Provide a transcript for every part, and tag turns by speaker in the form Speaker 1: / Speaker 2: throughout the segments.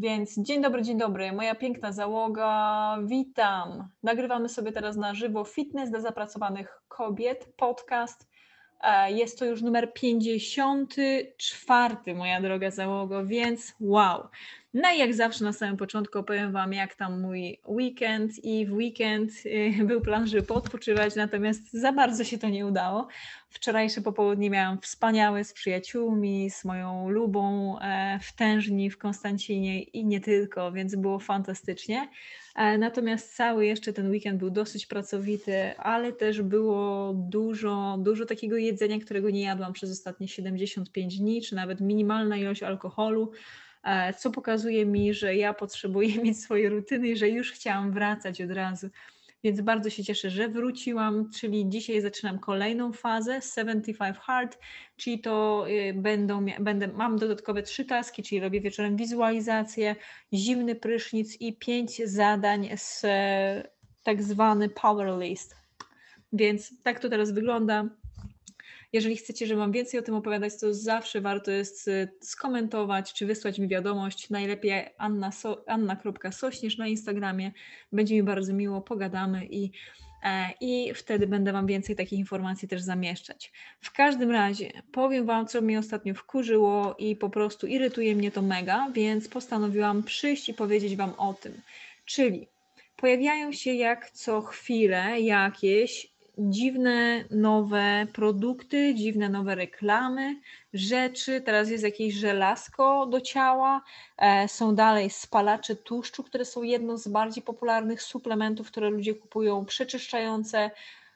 Speaker 1: Więc dzień dobry, dzień dobry, moja piękna załoga, witam. Nagrywamy sobie teraz na żywo Fitness dla zapracowanych kobiet, podcast. E, jest to już numer 54, moja droga załogo, więc wow. No i jak zawsze na samym początku opowiem Wam, jak tam mój weekend i w weekend y, był plan, żeby podpoczywać, natomiast za bardzo się to nie udało. Wczorajsze popołudnie miałam wspaniałe z przyjaciółmi, z moją lubą e, w Tężni, w Konstancinie i nie tylko, więc było fantastycznie. E, natomiast cały jeszcze ten weekend był dosyć pracowity, ale też było dużo, dużo takiego jedzenia, którego nie jadłam przez ostatnie 75 dni, czy nawet minimalna ilość alkoholu. E, co pokazuje mi, że ja potrzebuję mieć swoje rutyny i że już chciałam wracać od razu. Więc bardzo się cieszę, że wróciłam, czyli dzisiaj zaczynam kolejną fazę 75 Hard, czyli to y, będą, będę, mam dodatkowe trzy taski, czyli robię wieczorem wizualizację, zimny prysznic i pięć zadań z e, tak zwany power list. Więc tak to teraz wygląda. Jeżeli chcecie, żeby Wam więcej o tym opowiadać, to zawsze warto jest y, skomentować czy wysłać mi wiadomość. Najlepiej anna, so, anna.sośnierz na Instagramie. Będzie mi bardzo miło, pogadamy i e, i wtedy będę Wam więcej takich informacji też zamieszczać. W każdym razie powiem Wam, co mnie ostatnio wkurzyło i po prostu irytuje mnie to mega, więc postanowiłam przyjść i powiedzieć Wam o tym. Czyli pojawiają się jak co chwilę jakieś dziwne nowe produkty, dziwne nowe reklamy, rzeczy. Teraz jest jakieś żelazko do ciała, e, są dalej spalacze tłuszczu, które są jedną z bardziej popularnych suplementów, które ludzie kupują, przeczyszczające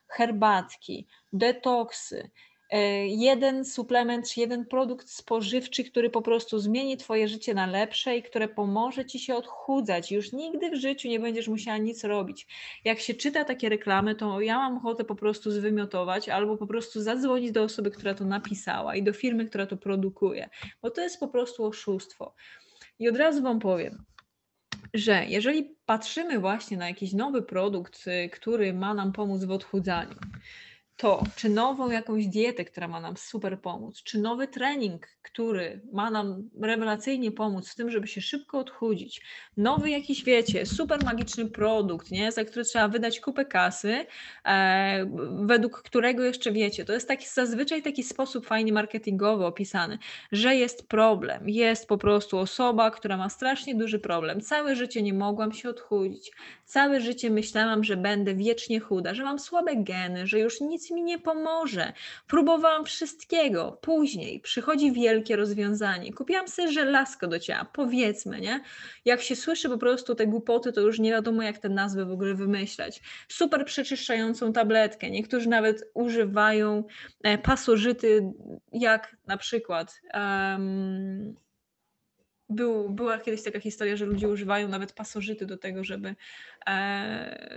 Speaker 1: herbatki, detoksy. E, jeden suplement czy jeden produkt spożywczy, który po prostu zmieni Twoje życie na lepsze i które pomoże Ci się odchudzać. Już nigdy w życiu nie będziesz musiała nic robić. Jak się czyta takie reklamy, to ja mam ochotę po prostu zwymiotować albo po prostu zadzwonić do osoby, która to napisała i do firmy, która to produkuje, bo to jest po prostu oszustwo. I od razu Wam powiem, że jeżeli patrzymy właśnie na jakiś nowy produkt, y, który ma nam pomóc w odchudzaniu, to, czy nową jakąś dietę, która ma nam super pomóc, czy nowy trening, który ma nam rewelacyjnie pomóc w tym, żeby się szybko odchudzić, nowy jakiś, wiecie, super magiczny produkt, nie, za który trzeba wydać kupę kasy, e, według którego jeszcze wiecie, to jest taki zazwyczaj taki sposób fajnie marketingowy opisany, że jest problem, jest po prostu osoba, która ma strasznie duży problem, całe życie nie mogłam się odchudzić, całe życie myślałam, że będę wiecznie chuda, że mam słabe geny, że już nic nic mi nie pomoże. Próbowałam wszystkiego. Później przychodzi wielkie rozwiązanie. Kupiłam sobie żelazko do ciała, powiedzmy, nie? Jak się słyszy po prostu te głupoty, to już nie wiadomo, jak te nazwy w ogóle wymyślać. Super przeczyszczającą tabletkę. Niektórzy nawet używają e, pasożyty, jak na przykład. Um, był, była kiedyś taka historia, że ludzie używają nawet pasożyty do tego, żeby. E,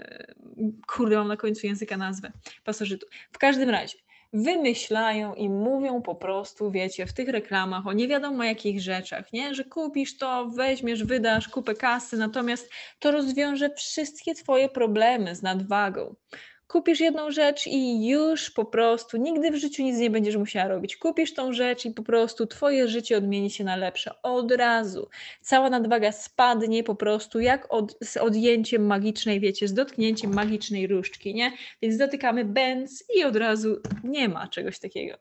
Speaker 1: kurde, mam na końcu języka nazwę pasożytu. W każdym razie wymyślają i mówią po prostu, wiecie, w tych reklamach o nie wiadomo jakich rzeczach, nie? Że kupisz to, weźmiesz, wydasz kupę kasy, natomiast to rozwiąże wszystkie Twoje problemy z nadwagą kupisz jedną rzecz i już po prostu nigdy w życiu nic nie będziesz musiała robić. Kupisz tą rzecz i po prostu twoje życie odmieni się na lepsze od razu. Cała nadwaga spadnie po prostu jak od, z odjęciem magicznej, wiecie, z dotknięciem magicznej różdżki, nie? Więc dotykamy bęc i od razu nie ma czegoś takiego.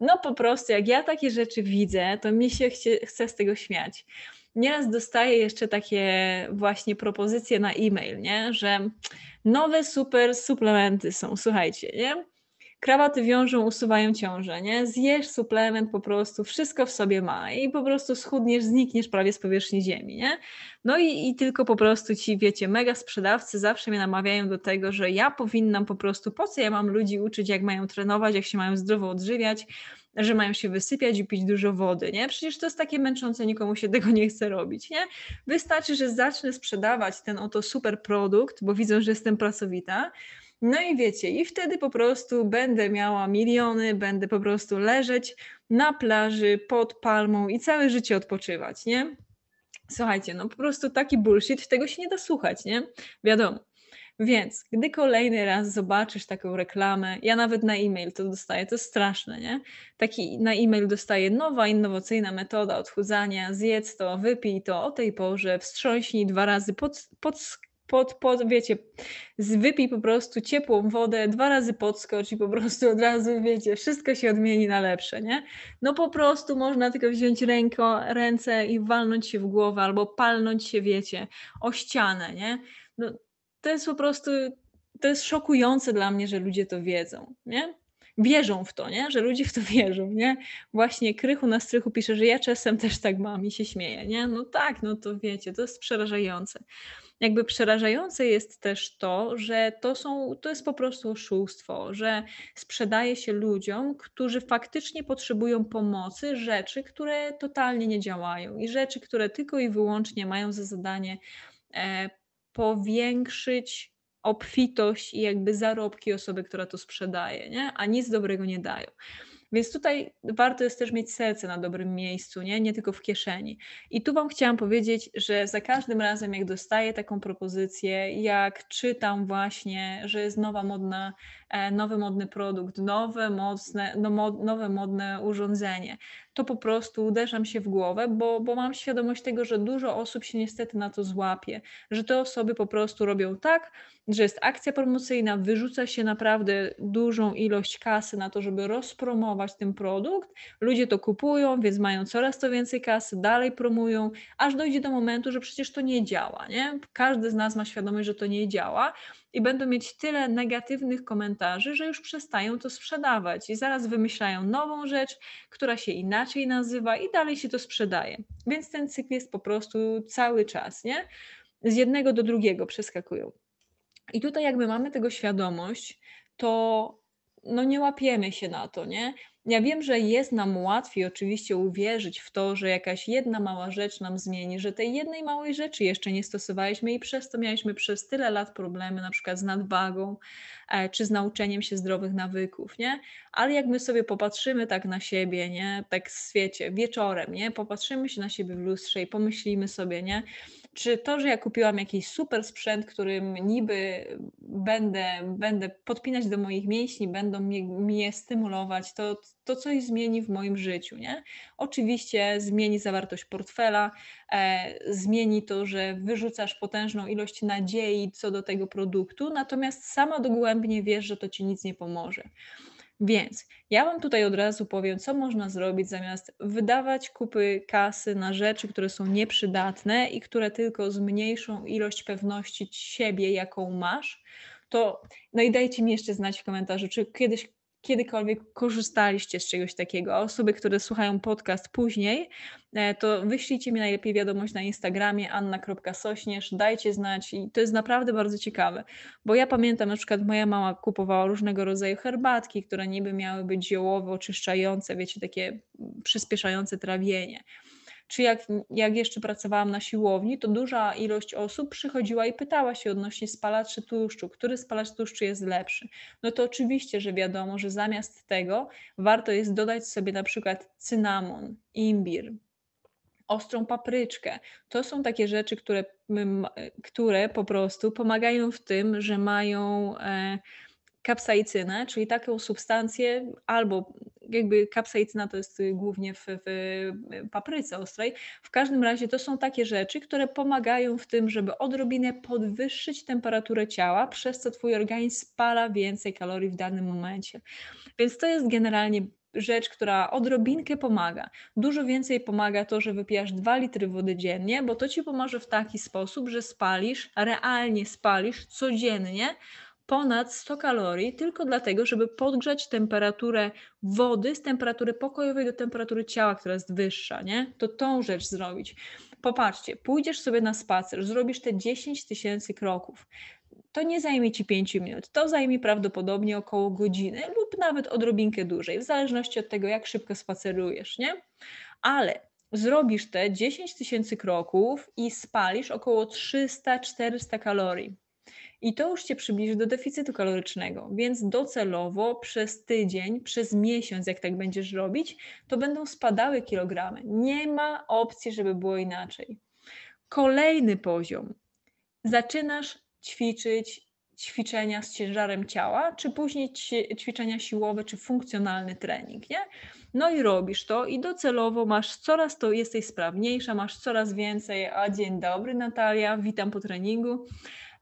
Speaker 1: No po prostu, jak ja takie rzeczy widzę, to mi się chce, chce z tego śmiać. Nieraz dostaję jeszcze takie właśnie propozycje na e-mail, nie? że nowe super suplementy są, słuchajcie, nie? krawaty wiążą, usuwają ciążę, nie? Zjesz suplement po prostu, wszystko w sobie ma i po prostu schudniesz, znikniesz prawie z powierzchni ziemi, nie? No i, i tylko po prostu ci, wiecie, mega sprzedawcy zawsze mnie namawiają do tego, że ja powinnam po prostu, po co ja mam ludzi uczyć, jak mają trenować, jak się mają zdrowo odżywiać, że mają się wysypiać i pić dużo wody, nie? Przecież to jest takie męczące, nikomu się tego nie chce robić, nie? Wystarczy, że zacznę sprzedawać ten oto super produkt, bo widzą, że jestem pracowita, no i wiecie, i wtedy po prostu będę miała miliony, będę po prostu leżeć na plaży pod palmą i całe życie odpoczywać, nie? Słuchajcie, no po prostu taki bullshit, tego się nie da słuchać, nie? Wiadomo. Więc gdy kolejny raz zobaczysz taką reklamę, ja nawet na e-mail to dostaję, to jest straszne, nie? Taki na e-mail dostaję nowa, innowacyjna metoda odchudzania, zjedz to, wypij to o tej porze, wstrząśnij dwa razy pod, pod pod, pod, wiecie, wypij po prostu ciepłą wodę, dwa razy podskocz i po prostu od razu, wiecie, wszystko się odmieni na lepsze, nie? No po prostu można tylko wziąć ręko, ręce i walnąć się w głowę albo palnąć się, wiecie, o ścianę, nie? No, to jest po prostu, to jest szokujące dla mnie, że ludzie to wiedzą, nie? Wierzą w to, nie? Że ludzie w to wierzą, nie? Właśnie Krychu na strychu pisze, że ja czasem też tak mam i się śmieję, nie? No tak, no to wiecie, to jest przerażające jakby przerażające jest też to, że to, są, to jest po prostu oszustwo, że sprzedaje się ludziom, którzy faktycznie potrzebują pomocy, rzeczy, które totalnie nie działają i rzeczy, które tylko i wyłącznie mają za zadanie e, powiększyć obfitość i jakby zarobki osoby, która to sprzedaje, nie? a nic dobrego nie dają. Więc tutaj warto jest też mieć serce na dobrym miejscu, nie? nie tylko w kieszeni. I tu Wam chciałam powiedzieć, że za każdym razem, jak dostaję taką propozycję, jak czytam właśnie, że jest nowa modna, e, nowy modny produkt, nowe, mocne, no, nowe modne urządzenie, to po prostu uderzam się w głowę, bo, bo mam świadomość tego, że dużo osób się niestety na to złapie, że te osoby po prostu robią tak, że jest akcja promocyjna, wyrzuca się naprawdę dużą ilość kasy na to, żeby rozpromować ten produkt. Ludzie to kupują, więc mają coraz to więcej kasy, dalej promują, aż dojdzie do momentu, że przecież to nie działa. Nie? Każdy z nas ma świadomość, że to nie działa i będą mieć tyle negatywnych komentarzy, że już przestają to sprzedawać i zaraz wymyślają nową rzecz, która się inaczej nazywa i dalej się to sprzedaje. Więc ten cykl jest po prostu cały czas, nie? Z jednego do drugiego przeskakują. I tutaj jakby mamy tego świadomość, to no nie łapiemy się na to, nie? Ja wiem, że jest nam łatwiej oczywiście uwierzyć w to, że jakaś jedna mała rzecz nam zmieni, że tej jednej małej rzeczy jeszcze nie stosowaliśmy i przez to mieliśmy przez tyle lat problemy, na przykład z nadwagą e, czy z nauczeniem się zdrowych nawyków, nie? Ale jak my sobie popatrzymy tak na siebie, nie? Tak w świecie, wieczorem, nie? Popatrzymy się na siebie w lustrze i pomyślimy sobie, nie? Czy to, że ja kupiłam jakiś super sprzęt, którym niby będę, będę podpinać do moich mięśni, będą mnie, mnie stymulować, to, to coś zmieni w moim życiu, nie? Oczywiście zmieni zawartość portfela, e, zmieni to, że wyrzucasz potężną ilość nadziei co do tego produktu, natomiast sama dogłębnie wiesz, że to ci nic nie pomoże. Więc ja Wam tutaj od razu powiem, co można zrobić zamiast wydawać kupy kasy na rzeczy, które są nieprzydatne i które tylko zmniejszą ilość pewności siebie, jaką masz. To no i dajcie mi jeszcze znać w komentarzu, czy kiedyś kiedykolwiek korzystaliście z czegoś takiego, osoby, które słuchają podcast później, e, to wyślijcie mi najlepiej wiadomość na Instagramie anna.sośnierz, dajcie znać i to jest naprawdę bardzo ciekawe, bo ja pamiętam na przykład moja mama kupowała różnego rodzaju herbatki, które niby miały być ziołowe, oczyszczające, wiecie, takie przyspieszające trawienie czy jak, jak jeszcze pracowałam na siłowni, to duża ilość osób przychodziła i pytała się odnośnie spalaczy tłuszczu, który spalacz tłuszczu jest lepszy. No to oczywiście, że wiadomo, że zamiast tego warto jest dodać sobie na przykład cynamon, imbir, ostrą papryczkę. To są takie rzeczy, które, które po prostu pomagają w tym, że mają. E, kapsaicynę, czyli taką substancję, albo jakby kapsaicyna to jest głównie w, w papryce ostrej. W każdym razie to są takie rzeczy, które pomagają w tym, żeby odrobinę podwyższyć temperaturę ciała, przez co twój organizm spala więcej kalorii w danym momencie. Więc to jest generalnie rzecz, która odrobinkę pomaga. Dużo więcej pomaga to, że wypijasz 2 litry wody dziennie, bo to ci pomoże w taki sposób, że spalisz, realnie spalisz codziennie ponad 100 kalorii tylko dlatego, żeby podgrzać temperaturę wody z temperatury pokojowej do temperatury ciała, która jest wyższa, nie? To tą rzecz zrobić. Popatrzcie, pójdziesz sobie na spacer, zrobisz te 10 tysięcy kroków. To nie zajmie ci 5 minut, to zajmie prawdopodobnie około godziny lub nawet odrobinkę dłużej, w zależności od tego, jak szybko spacerujesz, nie? Ale zrobisz te 10 tysięcy kroków i spalisz około 300-400 kalorii. I to już cię przybliży do deficytu kalorycznego, więc docelowo przez tydzień, przez miesiąc, jak tak będziesz robić, to będą spadały kilogramy. Nie ma opcji, żeby było inaczej. Kolejny poziom. Zaczynasz ćwiczyć ćwiczenia z ciężarem ciała, czy później ćwiczenia siłowe, czy funkcjonalny trening, nie? No i robisz to i docelowo masz coraz to, jesteś sprawniejsza, masz coraz więcej, a dzień dobry Natalia, witam po treningu.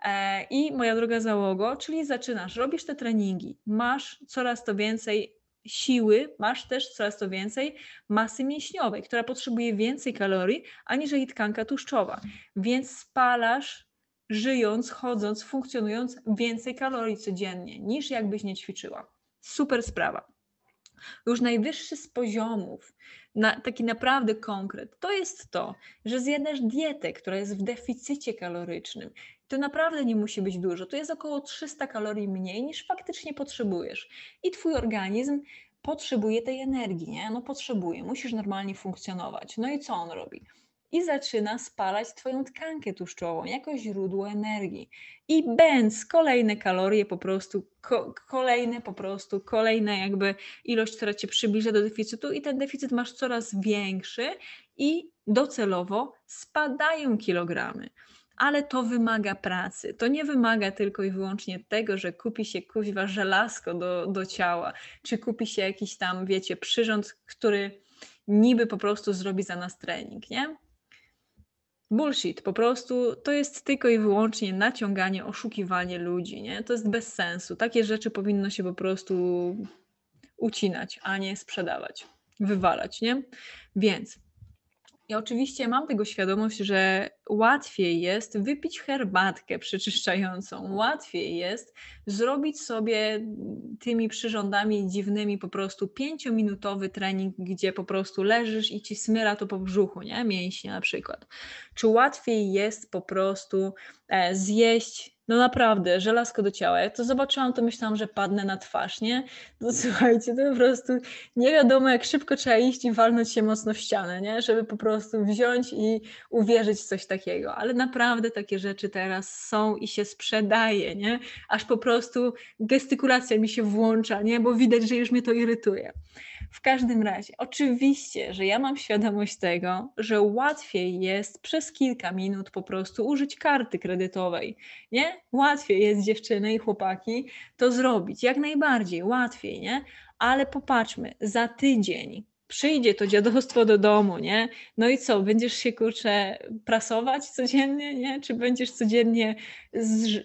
Speaker 1: E, I moja droga załogo, czyli zaczynasz, robisz te treningi, masz coraz to więcej siły, masz też coraz to więcej masy mięśniowej, która potrzebuje więcej kalorii aniżeli tkanka tłuszczowa. Więc spalasz, żyjąc, chodząc, funkcjonując więcej kalorii codziennie niż jakbyś nie ćwiczyła. Super sprawa. Już najwyższy z poziomów, na, taki naprawdę konkret, to jest to, że zjadasz dietę, która jest w deficycie kalorycznym to naprawdę nie musi być dużo. To jest około 300 kalorii mniej niż faktycznie potrzebujesz. I twój organizm potrzebuje tej energii, nie? No potrzebuje, musisz normalnie funkcjonować. No i co on robi? I zaczyna spalać twoją tkankę tłuszczową jako źródło energii. I bęc kolejne kalorie po prostu, ko kolejne po prostu, kolejna jakby ilość, która cię przybliża do deficytu i ten deficyt masz coraz większy i docelowo spadają kilogramy ale to wymaga pracy. To nie wymaga tylko i wyłącznie tego, że kupi się kuźwa żelazko do, do ciała, czy kupi się jakiś tam, wiecie, przyrząd, który niby po prostu zrobi za nas trening, nie? Bullshit, po prostu to jest tylko i wyłącznie naciąganie, oszukiwanie ludzi, nie? To jest bez sensu. Takie rzeczy powinno się po prostu ucinać, a nie sprzedawać, wywalać, nie? Więc ja oczywiście mam tego świadomość, że łatwiej jest wypić herbatkę przeczyszczającą, łatwiej jest zrobić sobie tymi przyrządami dziwnymi po prostu pięciominutowy trening, gdzie po prostu leżysz i ci smyra to po brzuchu, nie? Mięśnie na przykład. Czy łatwiej jest po prostu e, zjeść no naprawdę, żelazko do ciała. Jak to zobaczyłam, to myślałam, że padnę na twarz, nie? No słuchajcie, to po prostu nie wiadomo, jak szybko trzeba iść i walnąć się mocno w ścianę, nie? Żeby po prostu wziąć i uwierzyć w coś takiego. Ale naprawdę takie rzeczy teraz są i się sprzedaje, nie? Aż po prostu gestykulacja mi się włącza, nie? Bo widać, że już mnie to irytuje. W każdym razie, oczywiście, że ja mam świadomość tego, że łatwiej jest przez kilka minut po prostu użyć karty kredytowej. Nie? Łatwiej jest dziewczyny i chłopaki to zrobić, jak najbardziej, łatwiej, nie? Ale popatrzmy, za tydzień przyjdzie to dziadostwo do domu, nie? No i co, będziesz się kurczę prasować codziennie, nie? Czy będziesz codziennie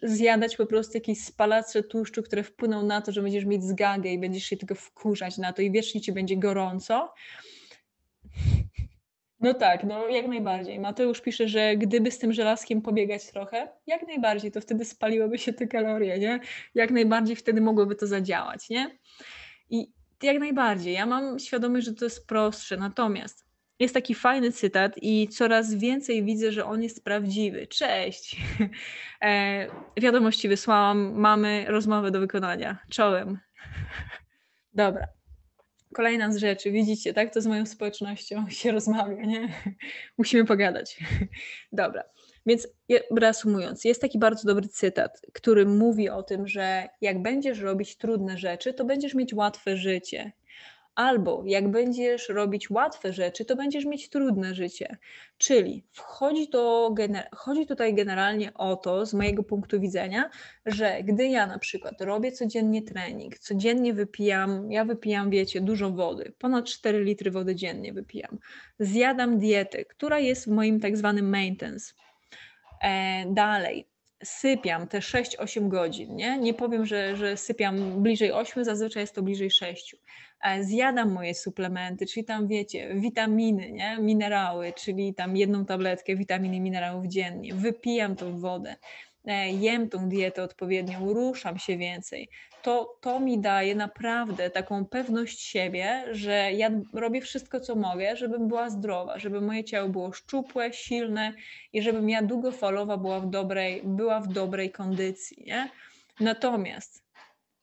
Speaker 1: zjadać po prostu jakieś spalacze tłuszczu, które wpłyną na to, że będziesz mieć zgagę i będziesz się tylko wkurzać na to i wiecznie ci będzie gorąco? No tak, no jak najbardziej. Mateusz pisze, że gdyby z tym żelazkiem pobiegać trochę, jak najbardziej, to wtedy spaliłyby się te kalorie, nie? Jak najbardziej wtedy mogłoby to zadziałać, nie? Jak najbardziej. Ja mam świadomość, że to jest prostsze. Natomiast jest taki fajny cytat i coraz więcej widzę, że on jest prawdziwy. Cześć. E, wiadomości wysłałam, mamy rozmowę do wykonania. Czołem. Dobra. Kolejna z rzeczy, widzicie, tak? To z moją społecznością się rozmawia, nie? Musimy pogadać. Dobra. Więc reasumując, jest taki bardzo dobry cytat, który mówi o tym, że jak będziesz robić trudne rzeczy, to będziesz mieć łatwe życie. Albo jak będziesz robić łatwe rzeczy, to będziesz mieć trudne życie. Czyli wchodzi, to, chodzi tutaj generalnie o to, z mojego punktu widzenia, że gdy ja na przykład robię codziennie trening, codziennie wypijam, ja wypijam, wiecie, dużo wody, ponad 4 litry wody dziennie wypijam, zjadam dietę, która jest w moim tak zwanym maintenance, dalej, sypiam te 6-8 godzin, nie? Nie powiem, że, że sypiam bliżej 8, zazwyczaj jest to bliżej 6. E, zjadam moje suplementy, czyli tam wiecie, witaminy, nie? minerały, czyli tam jedną tabletkę witaminy minerałów dziennie, wypijam tą wodę, e, jem tą dietę odpowiednią, ruszam się więcej, to, to mi daje naprawdę taką pewność siebie, że ja robię wszystko, co mogę, żebym była zdrowa, żeby moje ciało było szczupłe, silne i żebym ja długofalowo była w dobrej, była w dobrej kondycji. Nie? Natomiast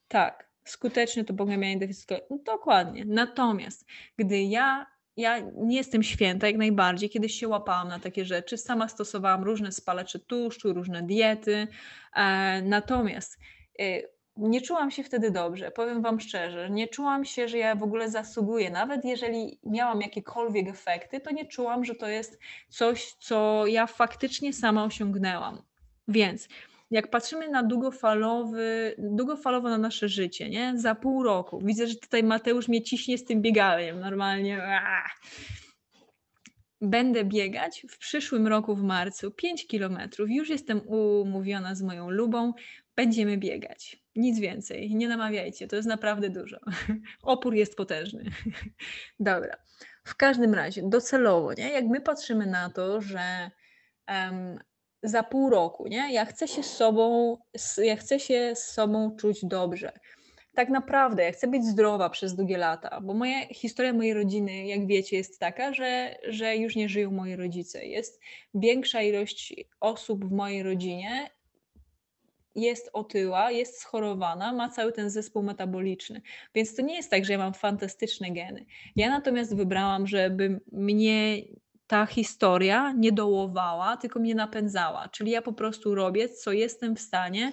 Speaker 1: tak, skutecznie to pogłębianie deficytu. No, dokładnie. Natomiast gdy ja ja nie jestem święta jak najbardziej. Kiedyś się łapałam na takie rzeczy. Sama stosowałam różne spalacze tłuszczu, różne diety. E, natomiast e, nie czułam się wtedy dobrze. Powiem Wam szczerze, nie czułam się, że ja w ogóle zasługuję. Nawet jeżeli miałam jakiekolwiek efekty, to nie czułam, że to jest coś, co ja faktycznie sama osiągnęłam. Więc jak patrzymy na długofalowy, długofalowo na nasze życie, nie? Za pół roku. Widzę, że tutaj Mateusz mnie ciśnie z tym bieganiem. Normalnie. Będę biegać w przyszłym roku w marcu 5 kilometrów. Już jestem umówiona z moją lubą. Będziemy biegać. Nic więcej. Nie namawiajcie, to jest naprawdę dużo. Opór jest potężny. Dobra. W każdym razie, docelowo, nie? Jak my patrzymy na to, że um, za pół roku, nie? Ja chcę się z sobą, ja chcę się z sobą czuć dobrze. Tak naprawdę, ja chcę być zdrowa przez długie lata, bo moja historia mojej rodziny, jak wiecie, jest taka, że, że już nie żyją moi rodzice. Jest większa ilość osób w mojej rodzinie, jest otyła, jest schorowana, ma cały ten zespół metaboliczny. Więc to nie jest tak, że ja mam fantastyczne geny. Ja natomiast wybrałam, żeby mnie ta historia nie dołowała, tylko mnie napędzała. Czyli ja po prostu robię, co jestem w stanie.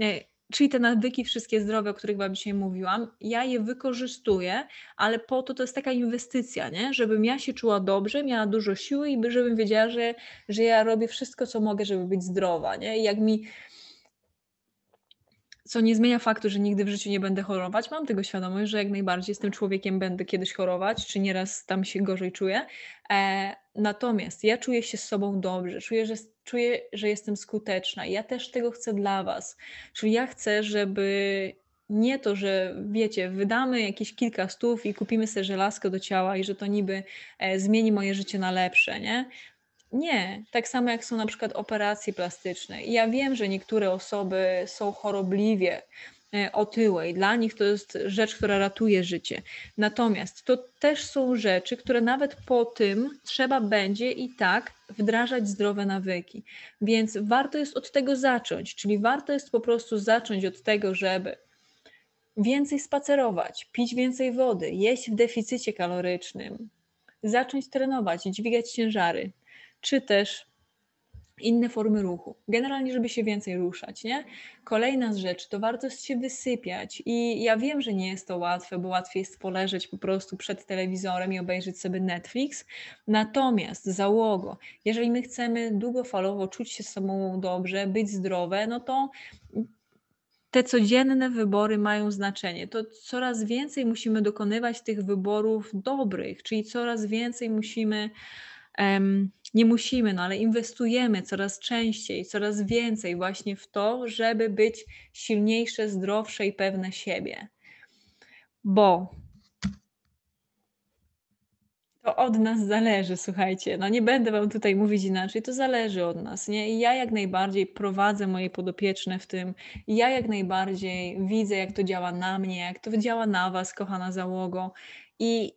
Speaker 1: E, czyli te nawyki wszystkie zdrowe, o których Wam dzisiaj mówiłam, ja je wykorzystuję, ale po to to jest taka inwestycja, nie? żebym ja się czuła dobrze, miała dużo siły i żebym wiedziała, że, że ja robię wszystko, co mogę, żeby być zdrowa. Nie? I jak mi co nie zmienia faktu, że nigdy w życiu nie będę chorować. Mam tego świadomość, że jak najbardziej z tym człowiekiem będę kiedyś chorować, czy nieraz tam się gorzej czuję. E, natomiast ja czuję się z sobą dobrze, czuję, że, czuję, że jestem skuteczna. Ja też tego chcę dla Was. Czyli ja chcę, żeby nie to, że wiecie, wydamy jakieś kilka stów i kupimy sobie żelazko do ciała i że to niby e, zmieni moje życie na lepsze, nie? Nie, tak samo jak są na przykład operacje plastyczne. I ja wiem, że niektóre osoby są chorobliwie e, otyłe i dla nich to jest rzecz, która ratuje życie. Natomiast to też są rzeczy, które nawet po tym trzeba będzie i tak wdrażać zdrowe nawyki. Więc warto jest od tego zacząć, czyli warto jest po prostu zacząć od tego, żeby więcej spacerować, pić więcej wody, jeść w deficycie kalorycznym, zacząć trenować, dźwigać ciężary czy też inne formy ruchu. Generalnie, żeby się więcej ruszać, nie? Kolejna rzecz, to warto się wysypiać i ja wiem, że nie jest to łatwe, bo łatwiej jest poleżeć po prostu przed telewizorem i obejrzeć sobie Netflix. Natomiast załogo, jeżeli my chcemy długofalowo czuć się sobą dobrze, być zdrowe, no to te codzienne wybory mają znaczenie. To coraz więcej musimy dokonywać tych wyborów dobrych, czyli coraz więcej musimy nie musimy, no ale inwestujemy coraz częściej, coraz więcej właśnie w to, żeby być silniejsze, zdrowsze i pewne siebie. Bo to od nas zależy, słuchajcie. No nie będę wam tutaj mówić inaczej, to zależy od nas, nie? I ja jak najbardziej prowadzę moje podopieczne w tym. I ja jak najbardziej widzę, jak to działa na mnie, jak to działa na was, kochana załogo. I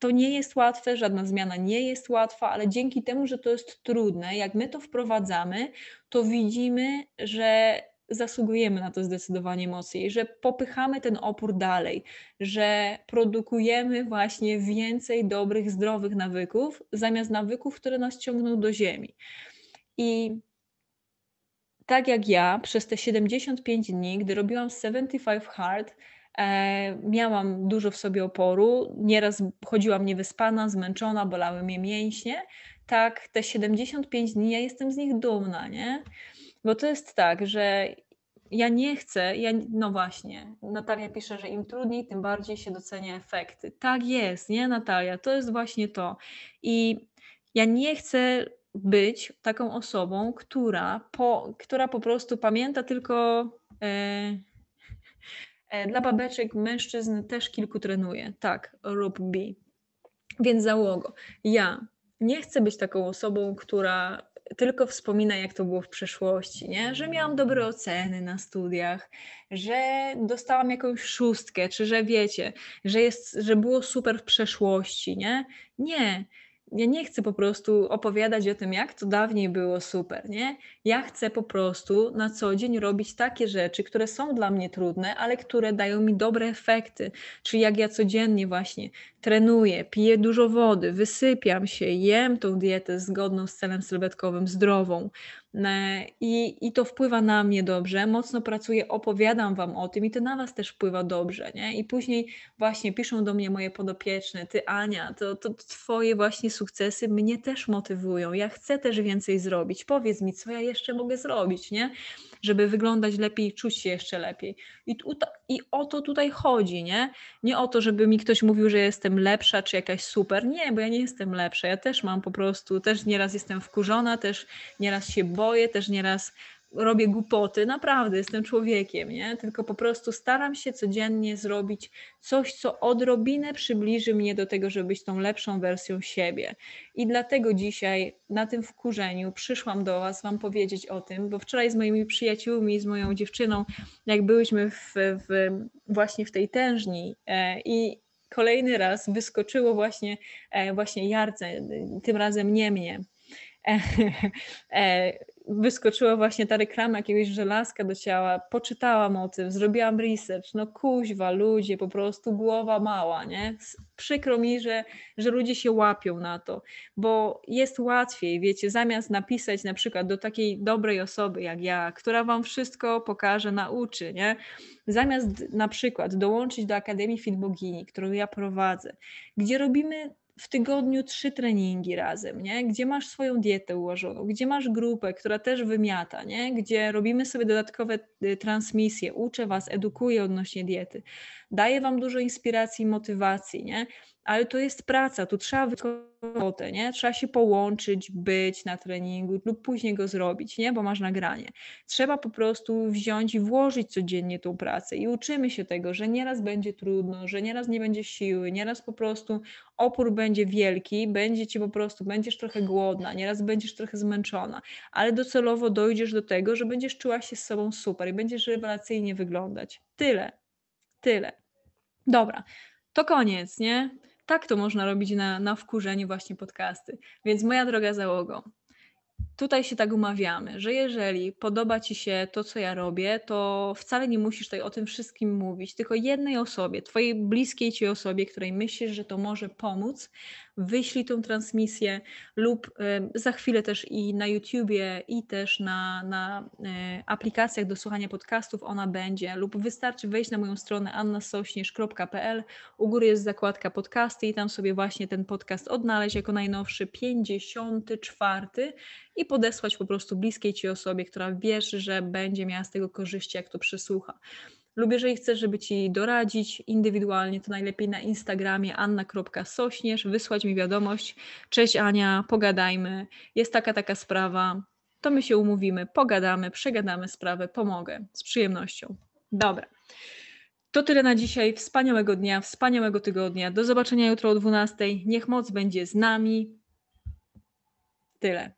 Speaker 1: to nie jest łatwe, żadna zmiana nie jest łatwa, ale dzięki temu, że to jest trudne, jak my to wprowadzamy, to widzimy, że zasługujemy na to zdecydowanie mocniej, że popychamy ten opór dalej, że produkujemy właśnie więcej dobrych, zdrowych nawyków, zamiast nawyków, które nas ciągną do ziemi. I tak jak ja, przez te 75 dni, gdy robiłam 75 Hard, miałam dużo w sobie oporu, nieraz chodziłam niewyspana, zmęczona, bolały mnie mięśnie. Tak, te 75 dni, ja jestem z nich dumna, nie? Bo to jest tak, że ja nie chcę, ja, no właśnie, Natalia pisze, że im trudniej, tym bardziej się docenia efekty. Tak jest, nie Natalia? To jest właśnie to. I ja nie chcę być taką osobą, która po, która po prostu pamięta tylko e, e, dla babeczek mężczyzn też kilku trenuje. Tak, rób B. Więc załogo. Ja nie chcę być taką osobą, która tylko wspomina, jak to było w przeszłości, nie? że miałam dobre oceny na studiach, że dostałam jakąś szóstkę, czy że wiecie, że, jest, że było super w przeszłości. Nie, nie ja nie chcę po prostu opowiadać o tym, jak to dawniej było super, nie? Ja chcę po prostu na co dzień robić takie rzeczy, które są dla mnie trudne, ale które dają mi dobre efekty. Czyli jak ja codziennie właśnie trenuję, piję dużo wody, wysypiam się, jem tą dietę zgodną z celem sylwetkowym, zdrową, I, I to wpływa na mnie dobrze, mocno pracuję, opowiadam Wam o tym i to na Was też wpływa dobrze, nie? I później właśnie piszą do mnie moje podopieczne, Ty Ania, to, to Twoje właśnie sukcesy mnie też motywują, ja chcę też więcej zrobić, powiedz mi, co ja jeszcze mogę zrobić, nie? Żeby wyglądać lepiej czuć się jeszcze lepiej. I, I o to tutaj chodzi, nie? Nie o to, żeby mi ktoś mówił, że jestem lepsza czy jakaś super. Nie, bo ja nie jestem lepsza. Ja też mam po prostu, też nieraz jestem wkurzona, też nieraz się boję, też nieraz robię głupoty, naprawdę jestem człowiekiem, nie? Tylko po prostu staram się codziennie zrobić coś, co odrobinę przybliży mnie do tego, żeby być tą lepszą wersją siebie. I dlatego dzisiaj na tym wkurzeniu przyszłam do Was Wam powiedzieć o tym, bo wczoraj z moimi przyjaciółmi, z moją dziewczyną, jak byłyśmy w, w właśnie w tej tężni e, i kolejny raz wyskoczyło właśnie, e, właśnie Jarce, tym razem nie mnie. E, e, wyskoczyła właśnie ta reklama jakiegoś żelazka do ciała, poczytałam o tym, zrobiłam research, no kuźwa, ludzie, po prostu głowa mała, nie? Przykro mi, że, że ludzie się łapią na to, bo jest łatwiej, wiecie, zamiast napisać na przykład do takiej dobrej osoby jak ja, która wam wszystko pokaże, nauczy, nie? Zamiast na przykład dołączyć do Akademii Fit Bogini, którą ja prowadzę, gdzie robimy w tygodniu trzy treningi razem, nie? gdzie masz swoją dietę ułożoną, gdzie masz grupę, która też wymiata, nie? gdzie robimy sobie dodatkowe y, transmisje, uczę Was, edukuję odnośnie diety, daję Wam dużo inspiracji i motywacji, nie? ale to jest praca, tu trzeba wykonać nie? Trzeba się połączyć, być na treningu lub później go zrobić, nie? Bo masz nagranie. Trzeba po prostu wziąć i włożyć codziennie tą pracę i uczymy się tego, że nieraz będzie trudno, że nieraz nie będzie siły, nieraz po prostu opór będzie wielki, będzie ci po prostu, będziesz trochę głodna, nieraz będziesz trochę zmęczona, ale docelowo dojdziesz do tego, że będziesz czuła się z sobą super i będziesz rewelacyjnie wyglądać. Tyle. Tyle. Dobra, to koniec, nie? tak to można robić na, na wkurzeniu właśnie podcasty. Więc moja droga załogo, tutaj się tak umawiamy, że jeżeli podoba Ci się to, co ja robię, to wcale nie musisz tutaj o tym wszystkim mówić, tylko jednej osobie, Twojej bliskiej Ci osobie, której myślisz, że to może pomóc, wyślij tą transmisję lub za chwilę też i na YouTubie i też na, na e, aplikacjach do słuchania podcastów ona będzie lub wystarczy wejść na moją stronę annasośnierz.pl u góry jest zakładka podcasty i tam sobie właśnie ten podcast odnaleźć jako najnowszy 54 i podesłać po prostu bliskiej Ci osobie, która wiesz, że będzie miała z tego korzyści, jak to przesłucha lub jeżeli chcesz, żeby Ci doradzić indywidualnie, to najlepiej na Instagramie anna.sośnierz, wysłać mi wiadomość, cześć Ania, pogadajmy, jest taka, taka sprawa, to my się umówimy, pogadamy, przegadamy sprawę, pomogę z przyjemnością. Dobra. To tyle na dzisiaj. Wspaniałego dnia, wspaniałego tygodnia. Do zobaczenia jutro o 12. Niech moc będzie z nami. Tyle.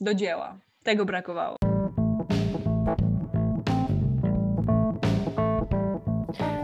Speaker 1: Do dzieła. Tego brakowało.